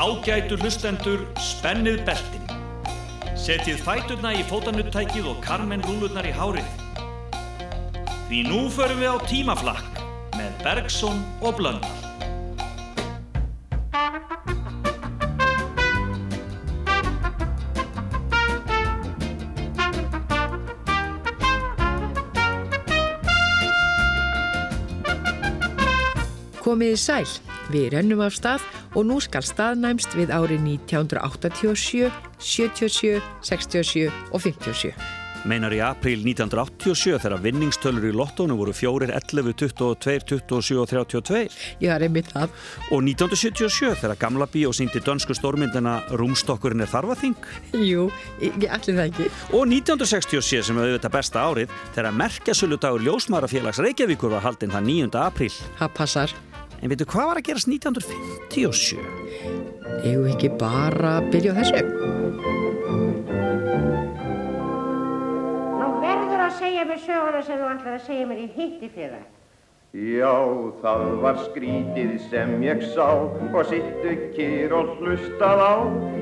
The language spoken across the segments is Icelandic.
Ágætu hlustendur, spennið beltin. Setjið fæturna í fótanuttækið og karmen rúlurnar í hárið. Því nú förum við á tímaflakk með Bergson og Blöndal. Komiði sæl, við rennum af stað og nú skal staðnæmst við árið 1987, 77, 67 og 57. Meinar í april 1987 þegar vinningstölur í lottónu voru 4, 11, 22, 27 og 32. Já, er mitt það. Og 1977 þegar Gamla Bíó síndi dönsku stórmyndina Rúmstokkurinn er þarfaþing. Jú, allir það ekki. Og 1967 sem hefur þetta besta árið þegar merkjasöludagur Ljósmarafélags Reykjavíkur var haldinn það 9. april. Það passar. En veitu hvað var að gerast 1957? Egu ekki bara að byrja á þessu? Nú verður að segja mér söguna sem þú ætlar að segja mér í hitti fyrir. Já, það var skrítið sem ég sá og sittu kýr og hlustað á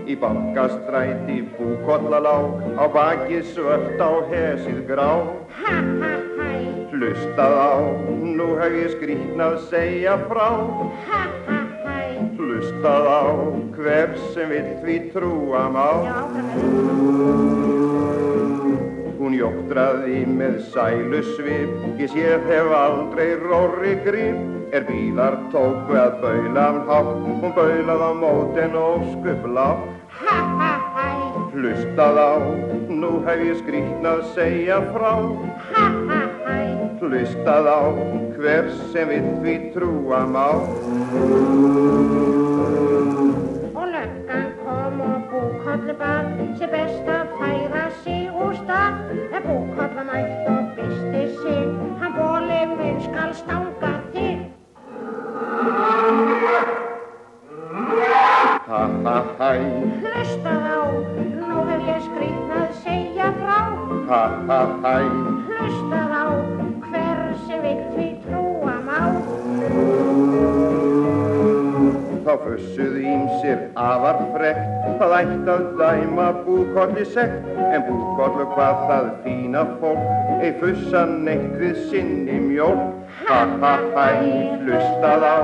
í bankastræti búkollalá á bakið svört á hesið grá. Ha, ha, hæ, Hlustað á, nú hef ég skrítnað segja frá. ha, ha, hæ. Hlustað á, hver sem vill því trúa má. Já. Hún jóktraði með sælu svip, ég séð hef aldrei róri grip. Er bílar tóku að baula um hátt, hún baulað á móten og skublá. Ha, ha, hæ, Hlustað á, nú hef ég skrítnað segja frá. ha, ha. Hlustað á, hver sem vill því trúa má. Og löggan kom og búkollu bar, sem best að færa sig úr stað. En búkolla mætt og bysti sig, hann bóli minn skal stanga til. Ha ha hæ, Hlustað á, nú hef ég skrýtnað segja frá. ha ha hæ. Hlustað á, vill því trúa má. Þá fussuðu ímsir afar frekt, það ætti að dæma búkolli sekt, en búkollu hvað það fína fólk, ei fussa neitt við sinni mjólk. Ha ha hæ, hlustað á,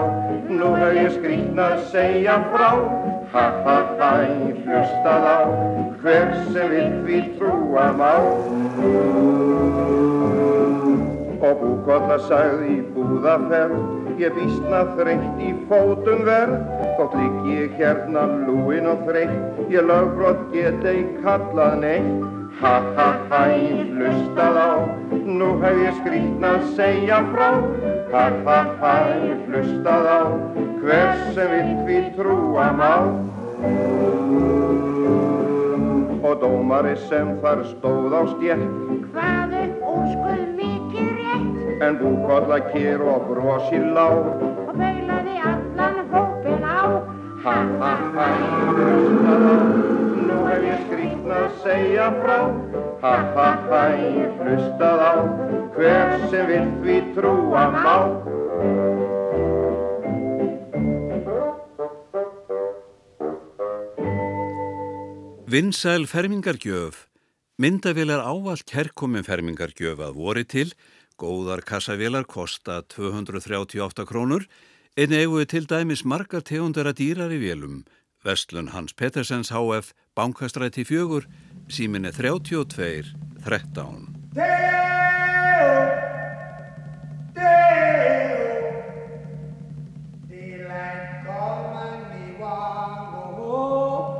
nú hef ég skrýtnað segja frá. Ha ha hæ, hlustað á, hver sem vill því trúa má. Og búkolla sagði í búðaferð, ég vísna þreytt í fótum verð. Þótt ligg ég hérna lúin og þreytt, ég lögbrot get ei kallað neitt. Ha ha hæ, hlustað á, nú hef ég skrýtnað segja frá. Ha ha hæ, hlustað á, hver sem vill því trúa má. Og dómari sem þar stóð á stjætt, Hvað mikið rétt en búkolla kér og brosi lág. og baulaði allan hópin á. Ha ha ha, nú hef ég skrýtnað segja frá. Ha ha ha, hlustað á, hver sem vill því trúa má. Vinsæl fermingargjöf. Myndavél er ávallt herkomin fermingargjöf að vori til. Góðar kassavélar kosta 238 krónur. En eigu við til dæmis margar tegundara dýrar í vélum. Vestlun Hans Pettersens HF, Bankastræti 4, síminni 32 13. Daylight come and me want go home.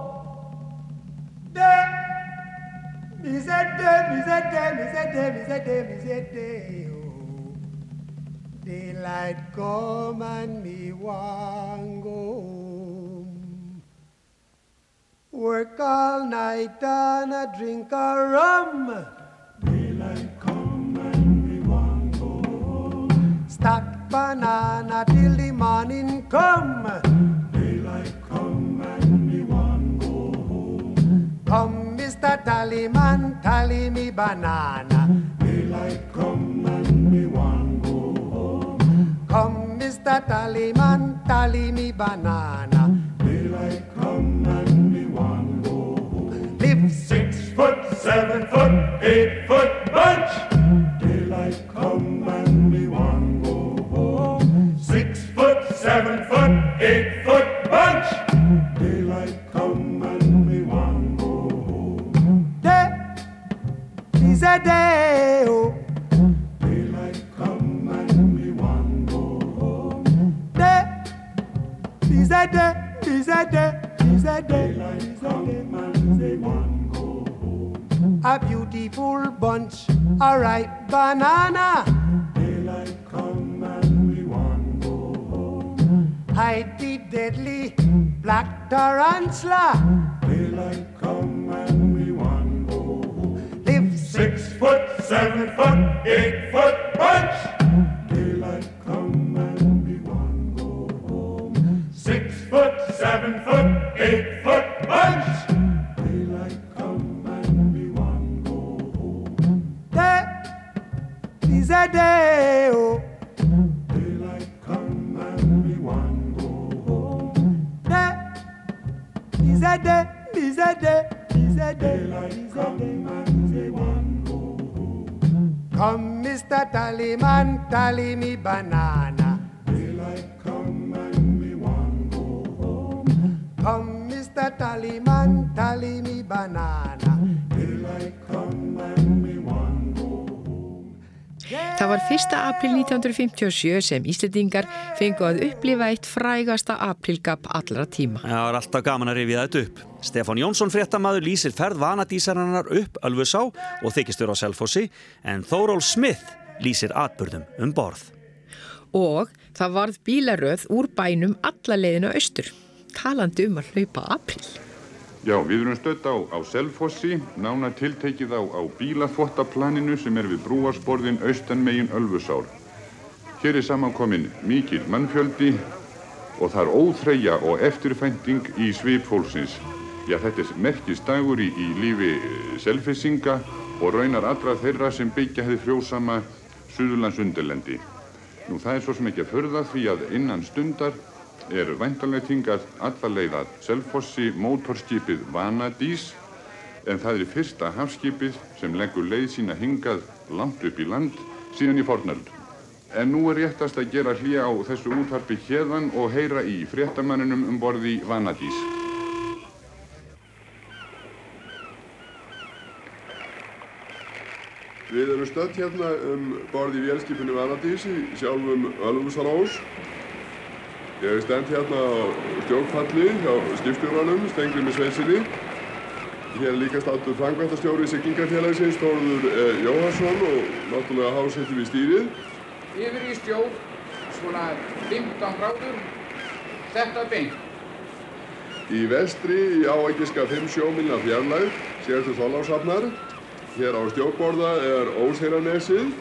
Me say day, me say day, me say day, me say Daylight come and me want go home. Work all night and a drink a rum. Daylight come and me want go home. Stack banana till the morning come. Daylight come and me want go home. Come, Mr. Tallyman, tally me banana. Daylight come sister, tallyman tally me banana. Daylight come and me one go home. Live six foot, seven foot, eight foot bunch. April 1957 sem Íslandingar fengu að upplifa eitt frægasta aprilgap allra tíma. Það var alltaf gaman að rifja þetta upp. Stefán Jónsson fréttamaður lýsir ferð vanadísarinnar upp Ölfusá og þykistur á Selfossi en Þóról Smith lýsir atbyrðum um borð. Og það varð bílaröð úr bænum alla leiðina austur, talandi um að hlaupa april. Já, við erum stödd á, á Selfossi, nána tiltekið á, á bílaþvottaplaninu sem er við brúarsborðin austanmegin Ölfusár. Hér er samankomin mikil mannfjöldi og það er óþreyja og eftirfænting í svipfólksins. Já, þetta er merkist dagur í, í lífi eh, selfissinga og raunar allra þeirra sem byggja hefði frjósama Suðurlands undirlendi. Nú það er svo sem ekki að förða því að innan stundar er væntanlega tingað allalegð að Selfossi mótorskipið Vanadís en það er fyrsta hafskipið sem leggur leið sína hingað langt upp í land síðan í fornöld. En nú er réttast að gera hlýja á þessu útvarpi hérðan og heyra í fréttamanninum um borði Vanadís. Við erum stödd hérna um borð í vélskipinu Vanadís í sjálfum Ölfusarós. Ég stend hérna á stjórnfalli hjá skipstjóranum, Stengrimmi Sveinsinni. Hér er líka státtur frangvæntastjóri Siglingarfélagsins, Þóruður eh, Jóhansson og náttúrulega hásettum við stýrið. Yfir í stjórn, svona 15 gráður, þetta beint. Í vestri í áækiska 5 sjómilna fjarlæð sérstu Þorláshafnar. Hér á stjórnborða er Ósheirarnesið.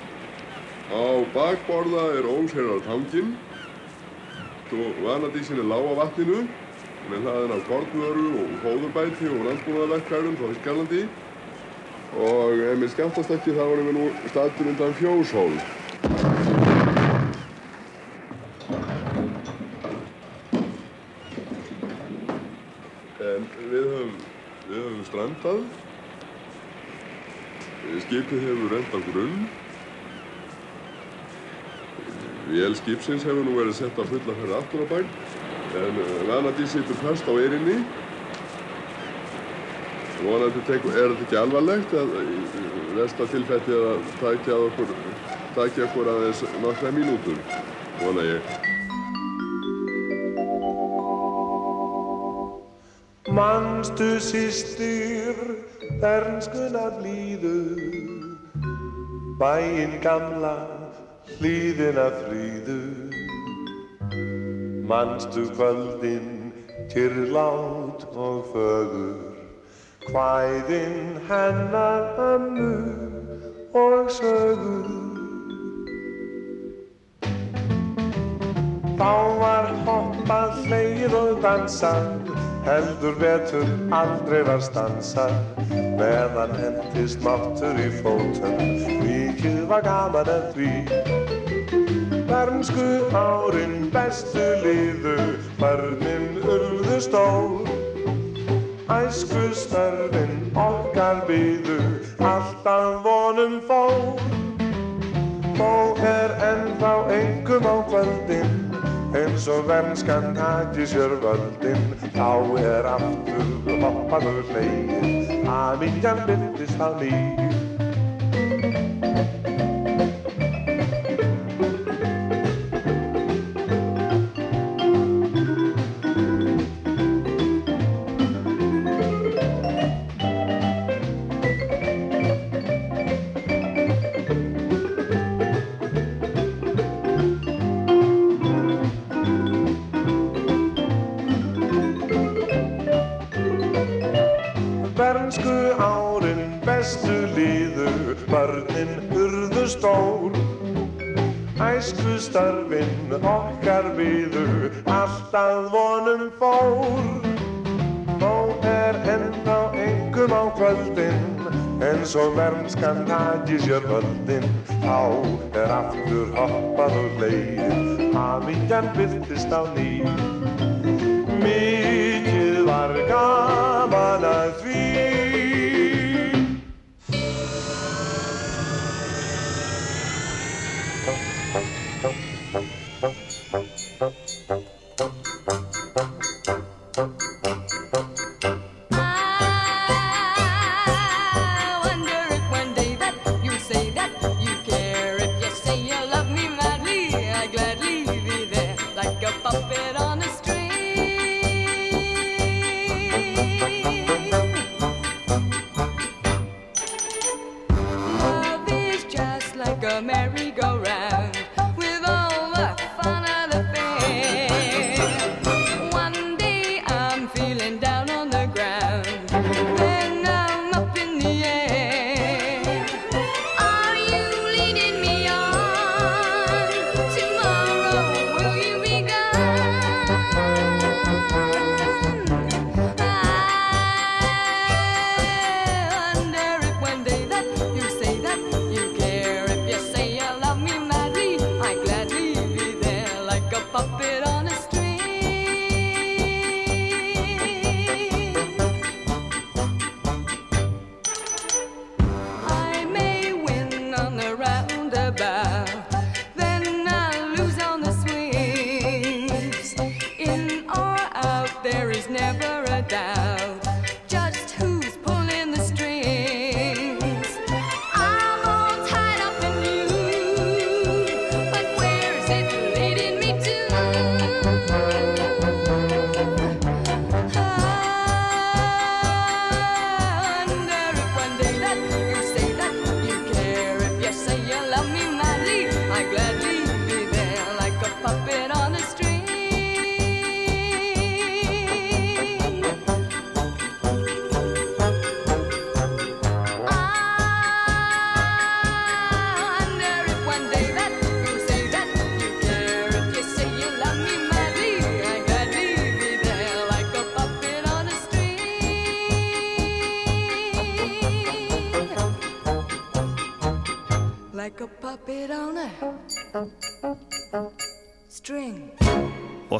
Á bakborða er Ósheirartanginn. Og vanadísin er lág á vatninu. Með hlaðin af kornvöru og fóðurbæti og landbúnaðarverkværum frá Ískalandi. Og ef mér skemmtast ekki þá erum við nú statur undan fjóshól. En við höfum, við höfum strandað, skipið hefur rent á grunn Vél skipsins hefur nú verið sett á fulla ferð aftur á bæn en Vanadís situr fast á erinni. Vonandi teku, er þetta ekki alvarlegt að versta tilfelli að takja okkur, takja okkur aðeins nokkra mínútur, vona ég. Manstu sýstir, bernskuna blíðu, bæinn gamla, hlýðina fríðu. Manstu kvöldin, kyrrlát og fögur, hvæðin hennar ömmu og sögur. Þá var hoppað, hleið og dansað, heldur betur aldrei var stansað, meðan hendist máttur í fótum, mikið var gaman en því. Bernsku árin bestu liðu, börnin urðu stór. Æsku störfin okkar byðu, alltaf vonum fór. Þó er ennþá engum á kvöldin, eins og vernskan hætti sér völdin. Þá er aftur hoppaður hlegin, að viljan byrtist á nýju. Vernskan taki sér völdin Þá er aftur hoppað og leið. Hamingjan byrtist á ný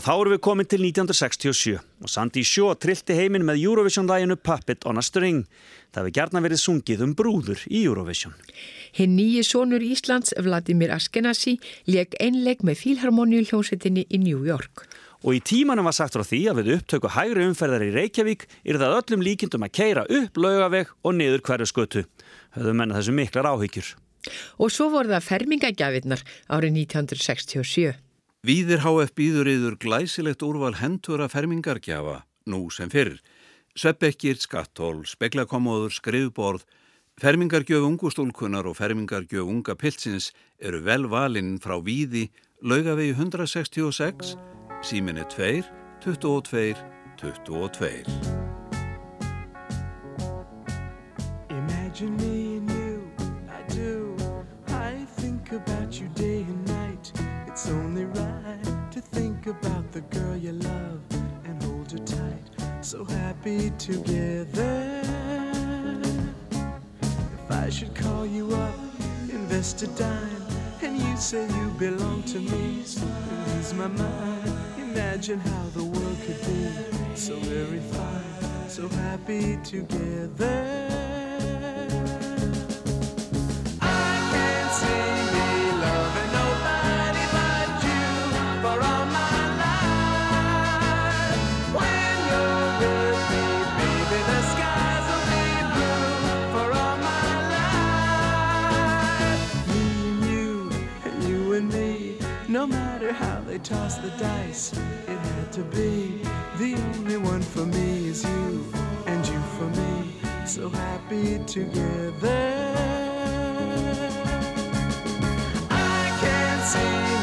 þá erum við komin til 1967 og Sandi Sjó trillti heiminn með Eurovision-læginu Puppet on a String. Það hefði gerna verið sungið um brúður í Eurovision. Hinn nýji sonur Íslands, Vladimir Askenasi, leik einleik með fílharmoníu hljómsettinni í New York. Og í tímanum var sagt frá því að við upptöku hægri umferðar í Reykjavík er það öllum líkindum að keira upp laugaveg og niður hverju skötu. Höfðu menna þessu miklar áhyggjur. Og svo voru það fermingagjafinnar árið 1967. Víðir HF býður yður glæsilegt úrval hendura fermingargjafa, nú sem fyrr. Sveppekkir, skattól, speklakomóður, skrifborð, fermingargjöf ungustúlkunar og fermingargjöf unga pilsins eru vel valinn frá Víði, laugavegi 166, síminni 2, 22, 22. The girl you love and hold her tight. So happy together. If I should call you up, invest a dime, and you say you belong to me, lose my mind. Imagine how the world could be so very fine, so happy together. Tossed the dice. It had to be. The only one for me is you, and you for me. So happy together. for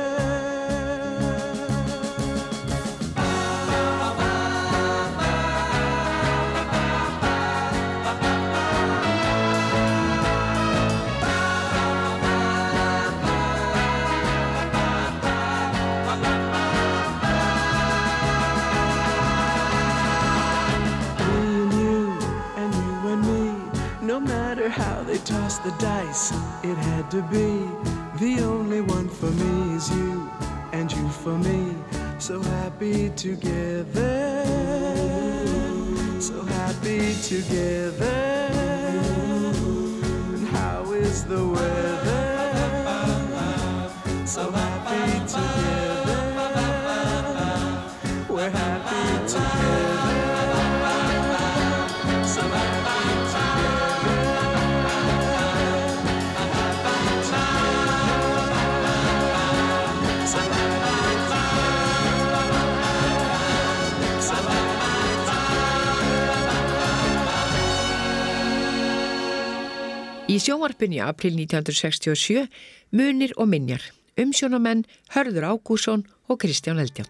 It had to be. The only one for me is you, and you for me. So happy together, so happy together. Í sjónvarpinni april 1967 munir og minjar, umsjónamenn Hörður Ágússon og Kristján Eldjón.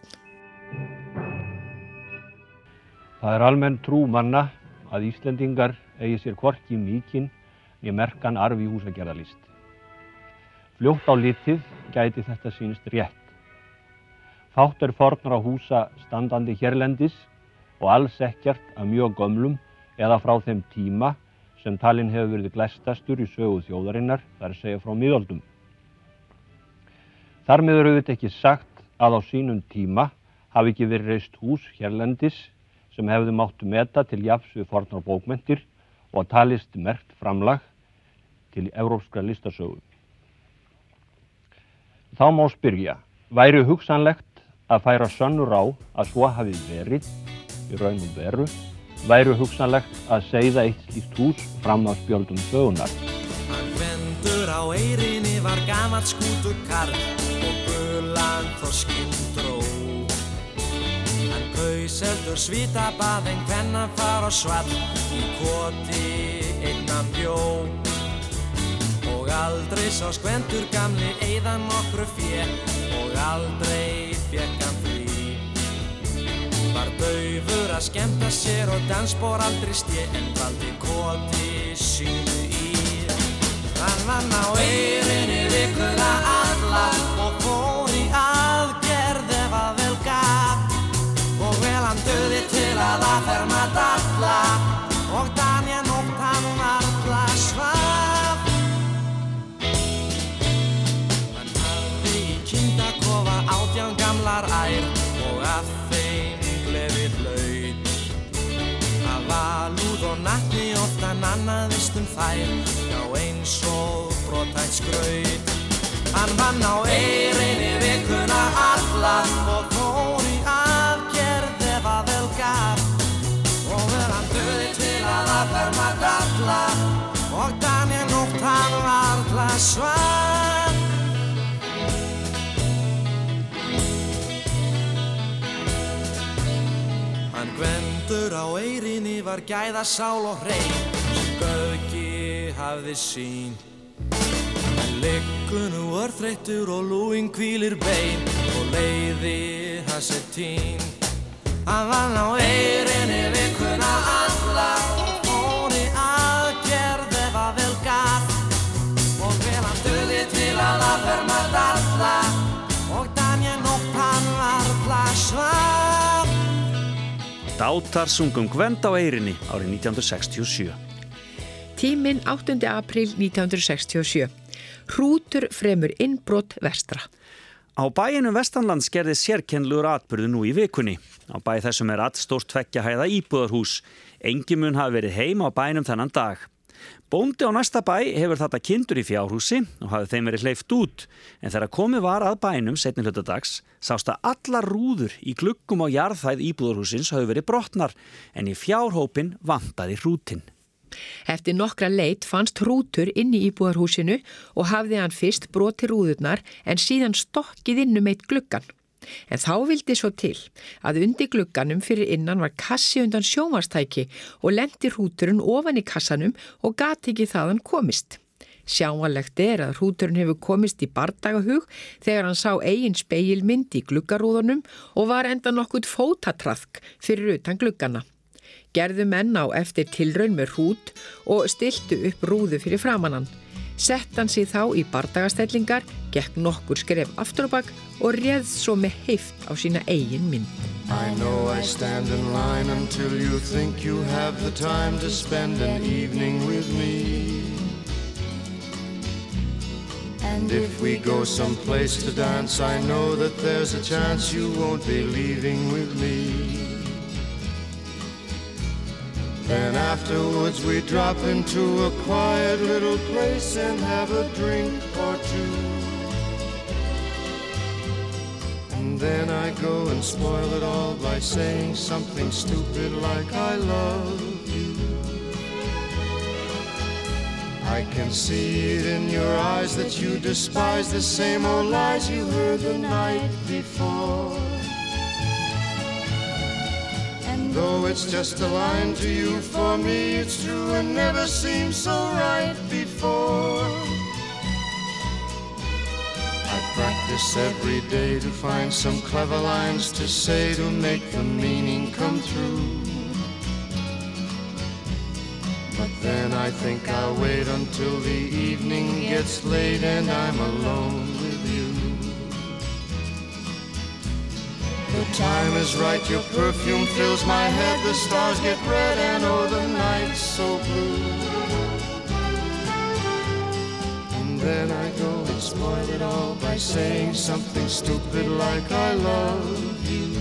Það er almenn trú manna að Íslendingar eigi sér kvorki mikinn í merkan arfi húsagerðalist. Fljótt á litið gæti þetta sínst rétt. Fátt er fornar á húsa standandi hérlendis og alls ekkert af mjög gömlum eða frá þeim tíma sem talinn hefur verið glæstastur í sögu þjóðarinnar, þar segja frá miðaldum. Þar með eru auðvitað ekki sagt að á sínum tíma hafi ekki verið reist hús hérlendis sem hefðu máttu meta til jafs við fornar bókmentir og að talist mert framlag til európska listasögu. Þá má spyrja, væri hugsanlegt að færa sönnur á að svo hafi verið í raunum veru væru hugsanlegt að segða eitt slíkt hús fram á spjöldum sögunar. Hann vendur á eirinni var gamalt skútur karl og gulan þorskinn dró. Hann kauseldur svítabað en hvenna far á svall í koti einnan bjó. Og aldrei sá skvendur gamli eiðan nokkru fjö og aldrei fekk hann. Var daufur að skemta sér og dansbór aldrei stje en valdi koti sínu í. Hann vann á eirinni vikuna alla og fór í aðgerð ef að vel gaf. Og vel hann döði til að aðferma dalla oftan annaðist um þær, já eins og brotætt skraut. Hann vann á eirinni vikuna alla og fór í afgerð ef að vel gaf. Og vel hann döði til að aðferma dalla og Daniel nótt hann varla svart. Hann gvendur á eirinni var gæða sál og hrein gögi hafði sín. Hann liggunu örþreyttur og lúin kvílir bein og leiði hans er tín. Hann vann á eirinni vikuna alla í aðgerð ef að vel gaf. Og vel hann döði til að aðferma dalla og danja nótt hann varla svaf. Dátar sungum Gwend á eirinni árið 1967. Tíminn 8. april 1967. Hrútur fremur innbrott vestra. Á bæinu Vestanlands gerði sérkennluður atbyrðu nú í vikunni. Á bæ þessum er allstórt tveggja hæða íbúðarhús. Engi mun hafi verið heim á bænum þennan dag. Bóndi á næsta bæ hefur þetta kindur í fjárhúsi og hafi þeim verið hleyft út. En þegar komið var að bænum setni hlutadags sást að allar rúður í gluggum á jarðhæð íbúðarhúsins hafi verið brotnar en í fjárhópin vantaði hrútin. Eftir nokkra leit fannst hrútur inn í íbúðarhúsinu og hafði hann fyrst broti rúðurnar en síðan stokkið inn um eitt gluggan. En þá vildi svo til að undir glugganum fyrir innan var kassi undan sjómastæki og lendi hrúturinn ofan í kassanum og gati ekki þaðan komist. Sjáanlegt er að hrúturinn hefur komist í bardagahug þegar hann sá eigin speilmynd í gluggarúðunum og var enda nokkurt fótatraðk fyrir utan gluggana. Gerðu menn á eftir tilraun með hrút og stiltu upp rúðu fyrir framannan. Sett hann sig þá í bardagastellingar, gekk nokkur skref aftur og bakk og réð svo með heift á sína eigin mynd. I know I stand in line until you think you have the time to spend an evening with me. And if we go someplace to dance, I know that there's a chance you won't be leaving with me. Then afterwards we drop into a quiet little place and have a drink or two. And then I go and spoil it all by saying something stupid like I love you. I can see it in your eyes that you despise the same old lies you heard the night before. Though it's just a line to you, for me it's true and never seemed so right before. I practice every day to find some clever lines to say to make the meaning come through. But then I think I'll wait until the evening gets late and I'm alone The time is right, your perfume fills my head, the stars get red and oh the night's so blue. And then I go and spoil it all by saying something stupid like I love you.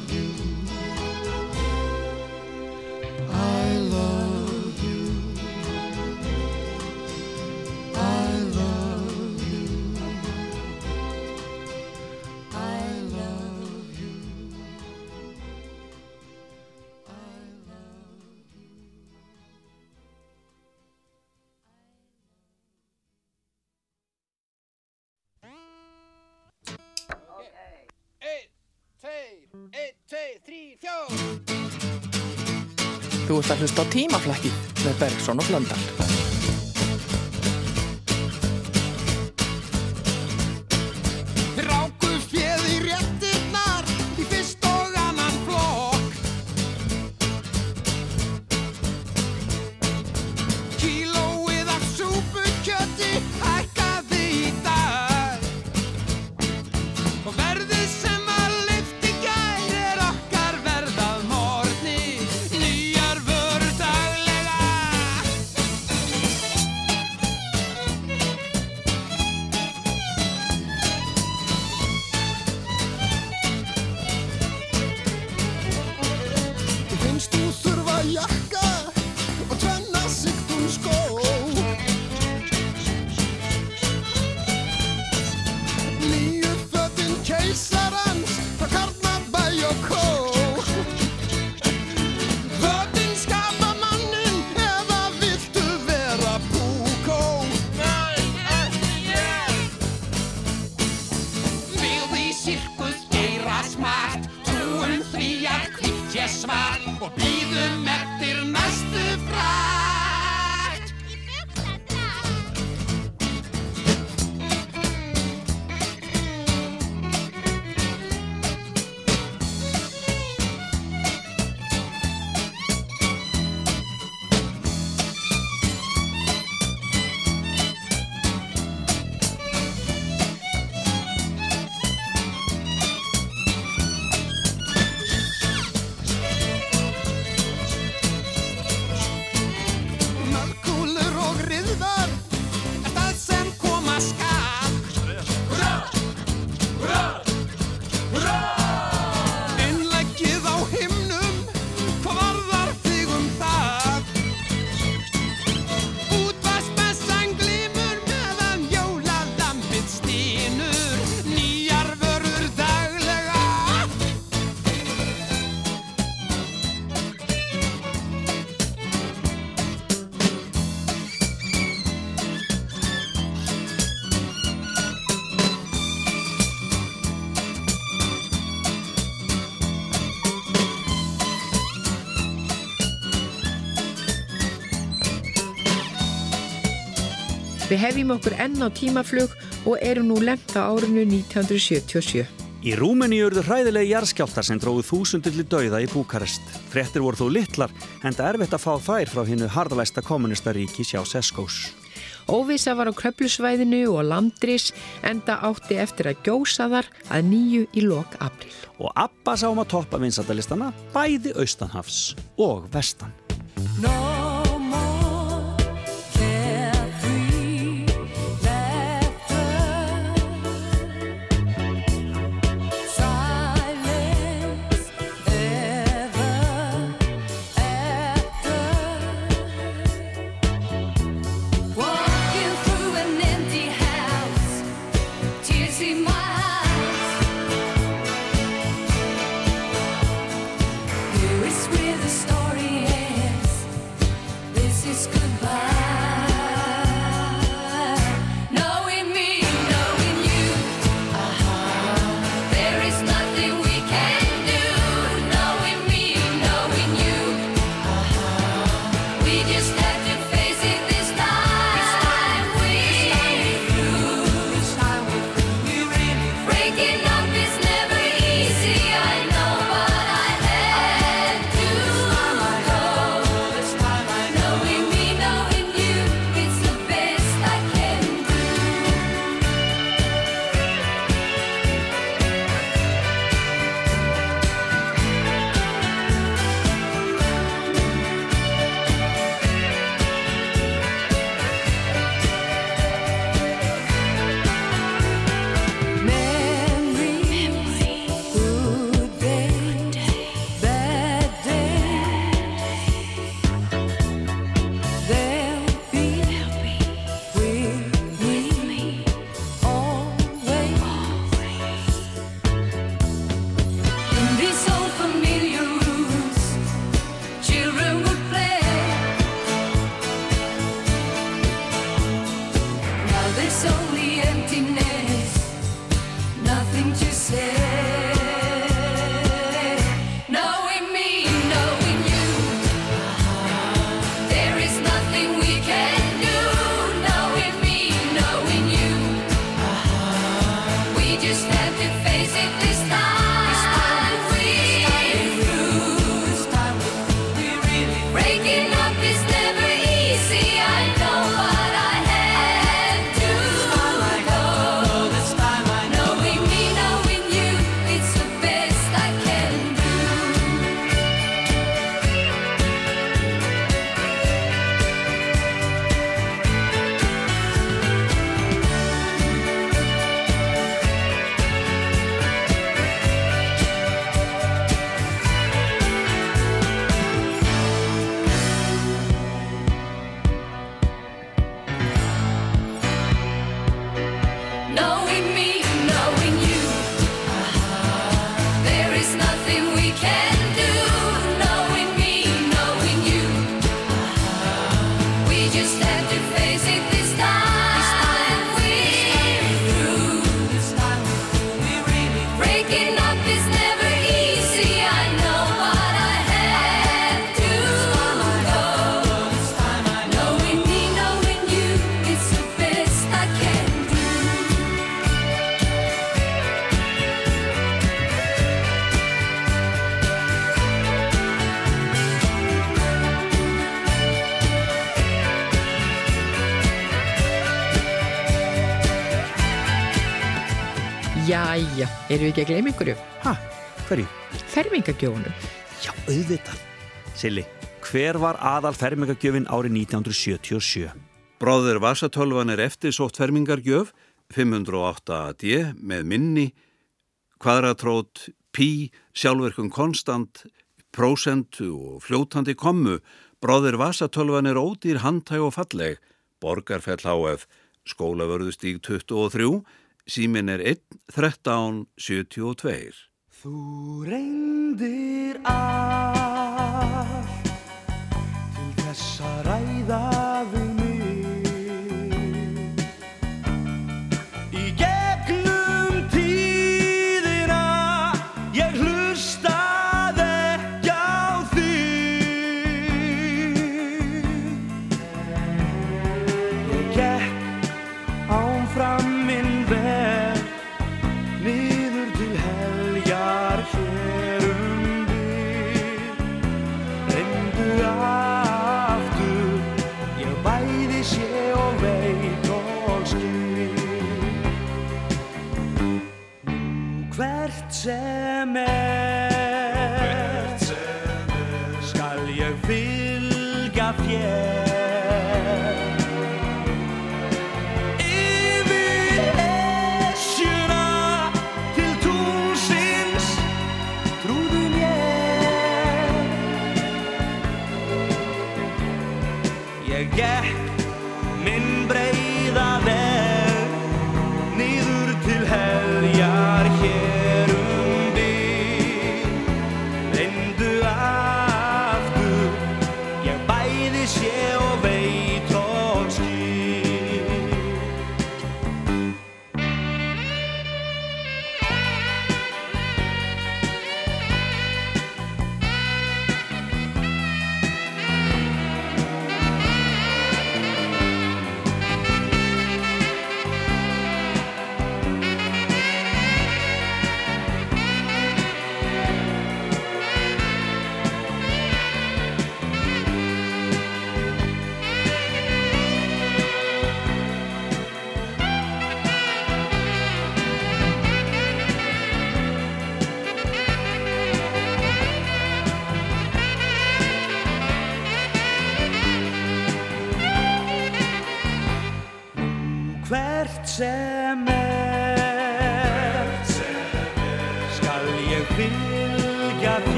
hlusta á tímaflækið með Bergson og Blöndal. Við hefjum okkur enn á tímaflug og erum nú lengt á árinu 1977. Í Rúmeni urðu hræðilegi jarðskjáltar sem dróðu þúsundir til dauða í Búkarest. Frettir voru þó litlar, en það er erfitt að fá þær frá hinnu harðalæsta kommunistaríki sjá Seskós. Óvisa var á kröplusvæðinu og landris enda átti eftir að gjósa þar að nýju í lok april. Og Abba sáum að toppa vinsaldalistana bæði austanhafs og vestan. No erum við ekki að gleyma einhverju? Hæ, hverju? Fermingagjónum. Já, auðvitað. Silli, hver var aðal fermingagjöfin árið 1977? Bróður Vasatölvan er eftirsótt fermingargjöf 508 AD með minni, kvadratrót, pí, sjálfverkun konstant, prósentu og fljótandi kommu. Bróður Vasatölvan er ódýr handtæg og falleg, borgarfell HF, skólavörðustíg 23, símin er 1 13 72. Þú reyndir allt til þess að ræða við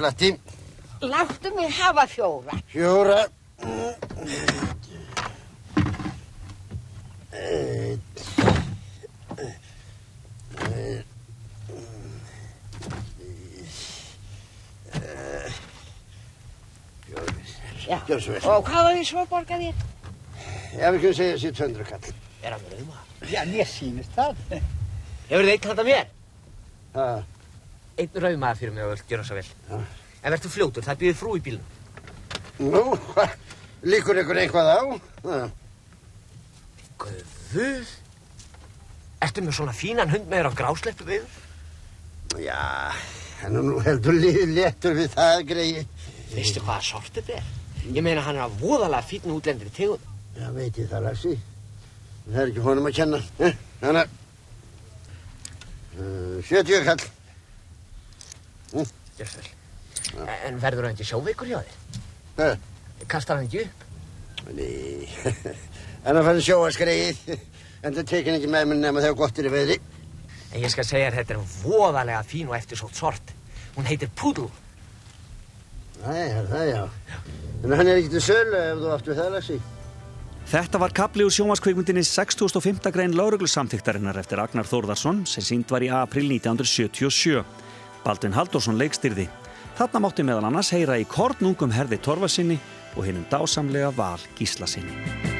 það slatti. Láttu mig hafa fjóra. Fjóra. Já. Og hvað var ég svo að borga þér? Já, við kunum segja þessi 200 kall. Er hann með rauma? Já, mér sýnist það. Hefur þið eitt handa mér? Ha. Einn raumaða fyrir mig og vilt gera svo vel. En verður fljótur, það býður frú í bílnum. Nú, hva, líkur ykkur eitthvað á? Ha. Guð, ertu með svona fínan hund með þér á grásleppu við? Já, er nú heldur lið léttur við það greið. Veistu hvaða sort þetta er? Ég meina hann er að voðalega fítna útlendri tegund. Já, veit ég það, Laxi. Það er ekki honum að kenna. Þannig að... Uh, 70 kall. Mm. Gjör svo vel. En verður hann ekki sjóveikur hjá þér? Hvað? Kastar hann ekki upp? Nei, en að fann sjóa skreið. En það tekin ekki með mér nema þegar gott er í veðri. En ég skal segja þér, þetta er voðalega fín og eftirsótt sort. Hún heitir. Það er það, já. En hann er ekki til sölu ef þú áttu það, Laxi. Þetta var kapli úr sjónvaskveikmyndinni 6005. grein lauruglusamþyktarinnar eftir Agnar Þórðarsson sem sínd var í april 1977. Baldvin Halldórsson leikstyrði. Þarna mátti meðal annars heyra í kornungum herði Torfasinni og hinnum dásamlega Val Gíslasinni.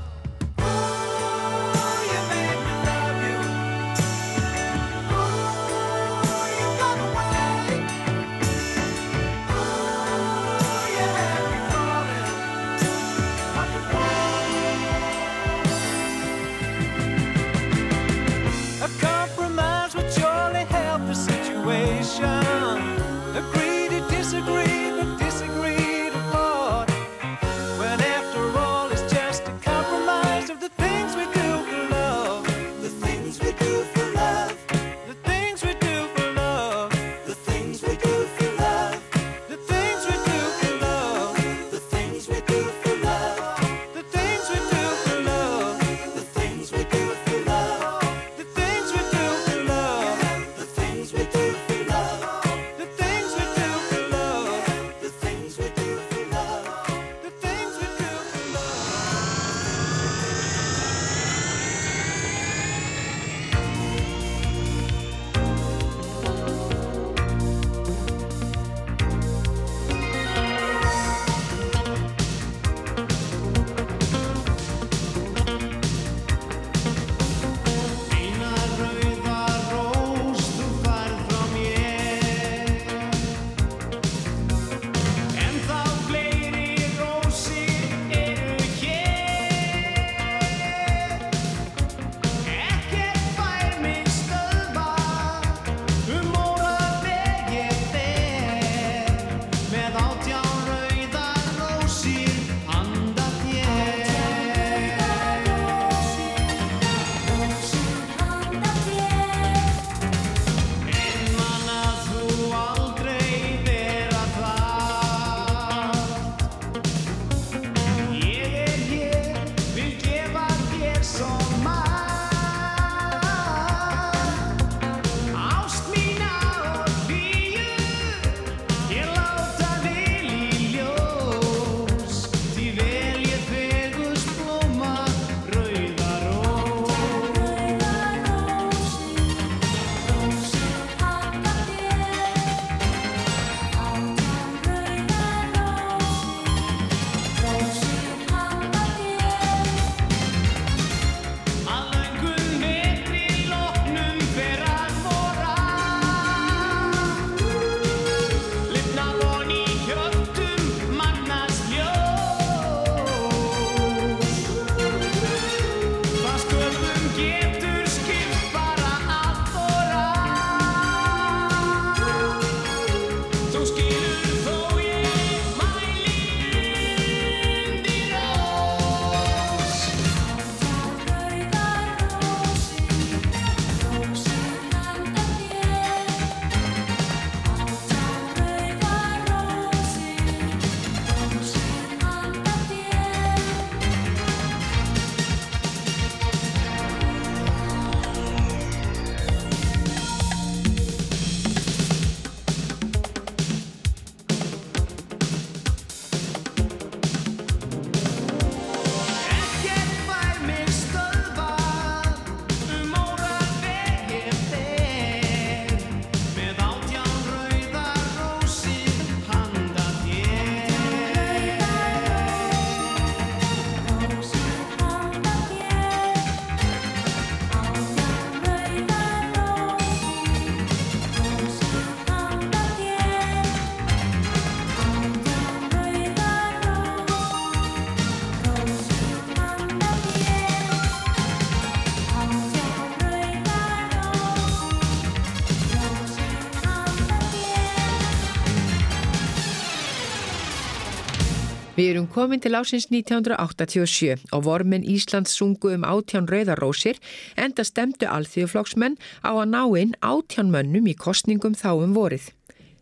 Við erum komin til ásins 1987 og vorminn Íslands sungu um átján rauðarósir enda stemdu alþjóðflokksmenn á að ná inn átján mönnum í kostningum þá um vorið.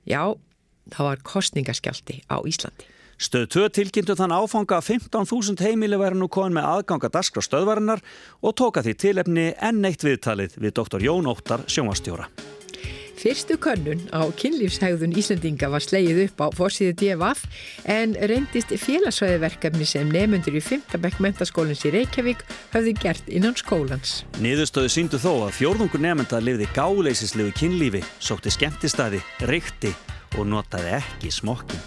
Já, það var kostningaskjaldi á Íslandi. Stöð 2 tilkynntu þann áfanga að 15.000 heimili væri nú komin með aðganga daskra stöðvarinnar og tóka því tilefni enn eitt viðtalið við doktor Jón Óttar sjónvastjóra. Fyrstu könnun á kynlífshægðun Íslandinga var sleið upp á fórsíðu DFF en reyndist félagsvæðiverkefni sem nefnundur í 5. bekk mentaskólins í Reykjavík hafði gert innan skólans. Niðurstöðu síndu þó að fjórðungur nefnda lifði gáleysislegu kynlífi, sótti skemmtistæði, reykti og notaði ekki smokking.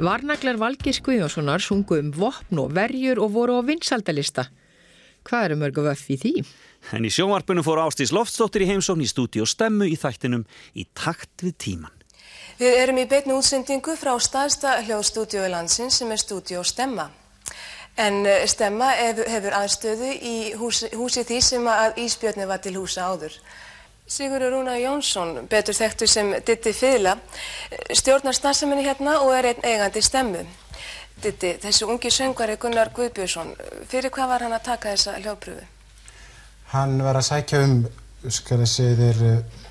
Varnaglar Valgir Skvíðjónssonar sungu um vopn og verjur og voru á vinsaldalista. Hvað eru mörgu vöff í því? En í sjónvarpunum fór Ástís Loftsdóttir í heimsókn í stúdíu stemmu í þættinum í takt við tíman. Við erum í beitni útsendingu frá staðsta hljóðstúdíu í landsins sem er stúdíu Stemma. En eh, Stemma hefur aðstöðu í húsi, húsi því sem að Ísbjörni var til húsa áður. Sigurður Rúna Jónsson, betur þekktu sem Ditti Fyðla, stjórnar starfseminni hérna og er einn eigandi Stemmu. Ditti, þessi ungi söngvari Gunnar Guðbjörnsson, fyrir hvað var hann að taka þessa hljóðpröfu? Hann var að sækja um, skal ég segja þér,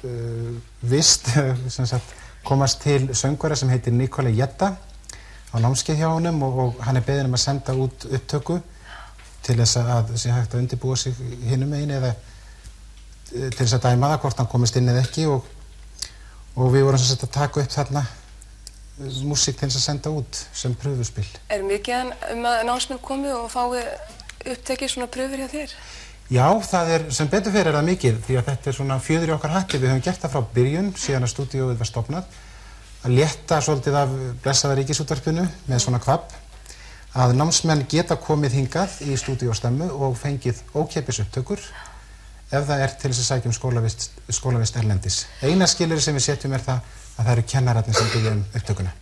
uh, vist, sagt, komast til söngvara sem heitir Nikola Jetta á námskeið hjá honum og, og hann er beðin um að senda út upptöku til þess að sé hægt að undirbúa sig hinnum einu eða til þess að dæma það hvort hann komist inn eða ekki og, og við vorum að taka upp þarna eh, músík til þess að senda út sem pröfuspil. Er mikið um að námsmenn komi og fái upptekið svona pröfur hjá þér? Já, það er, sem betur fyrir er það mikið því að þetta er svona fjöður í okkar hætti. Við höfum gert það frá byrjun síðan að stúdíóið var stopnað að létta svolítið af blessaða ríkisútvarpinu með svona kvapp að námsmenn geta komið hingað í stúdíóstemmu og fengið ókeipis upptökur ef það er til þess að sækja um skólavist, skólavist erlendis. Eina skilir sem við setjum er það að það eru kennararnir sem byrja um upptökuna.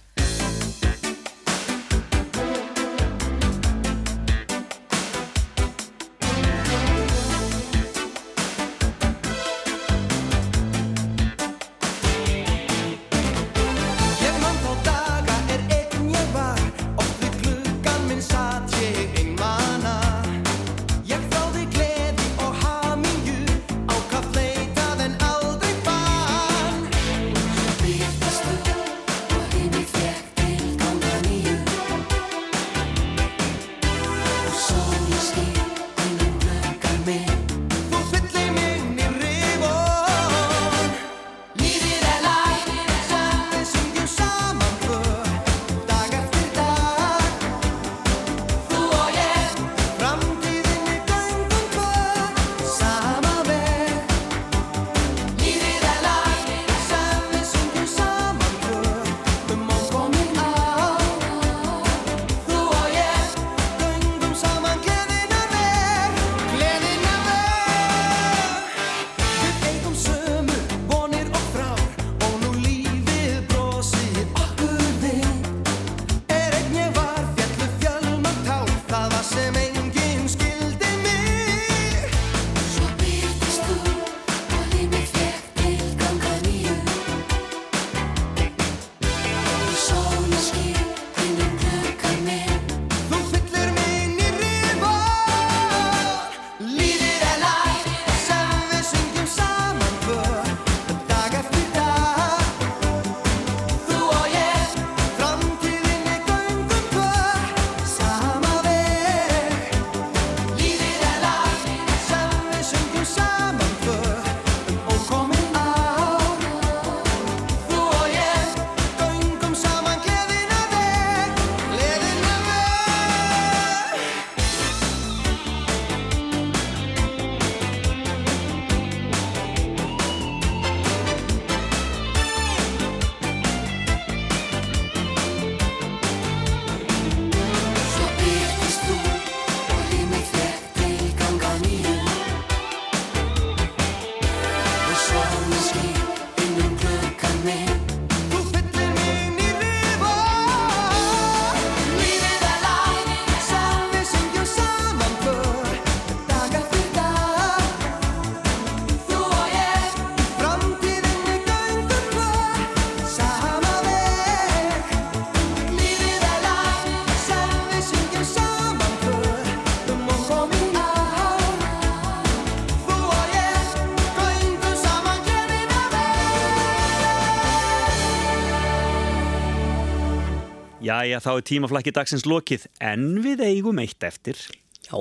Jæja, þá er tímaflakki dagsins lokið en við eigum eitt eftir. Já,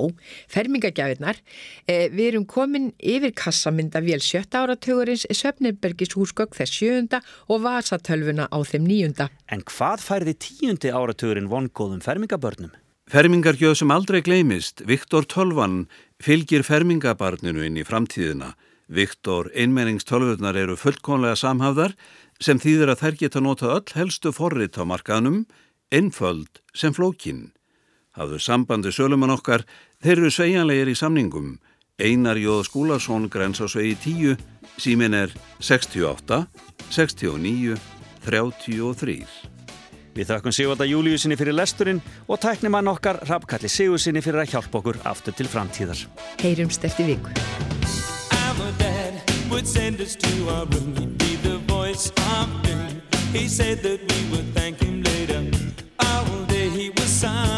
fermingagjafirnar. Eh, við erum komin yfir kassamynda vél sjötta áratugurins Söfnirbergis húsgögg þess sjöunda og vasatölvuna á þeim níunda. En hvað færði tíundi áratugurinn vongóðum fermingabörnum? Fermingargjöð sem aldrei gleymist, Viktor Tölvan, fylgir fermingabarninu inn í framtíðina. Viktor einmenningstölvurnar eru fullkonlega samhafðar sem þýðir að þær geta nota öll helstu forrit á markaðnum, einföld sem flókin. Hafðu sambandi sölumann okkar, þeir eru segjanlegar í samningum. Einar Jóð Skúlarsson grensa svo í tíu, símin er 68, 69, 33. Við þakkum Sigvalda Júliusinni fyrir lesturinn og tæknum hann okkar Rappkalli Sigursinni fyrir að hjálpa okkur aftur til framtíðar. Heyrumst eftir viku. He said that we would thank him later. sun.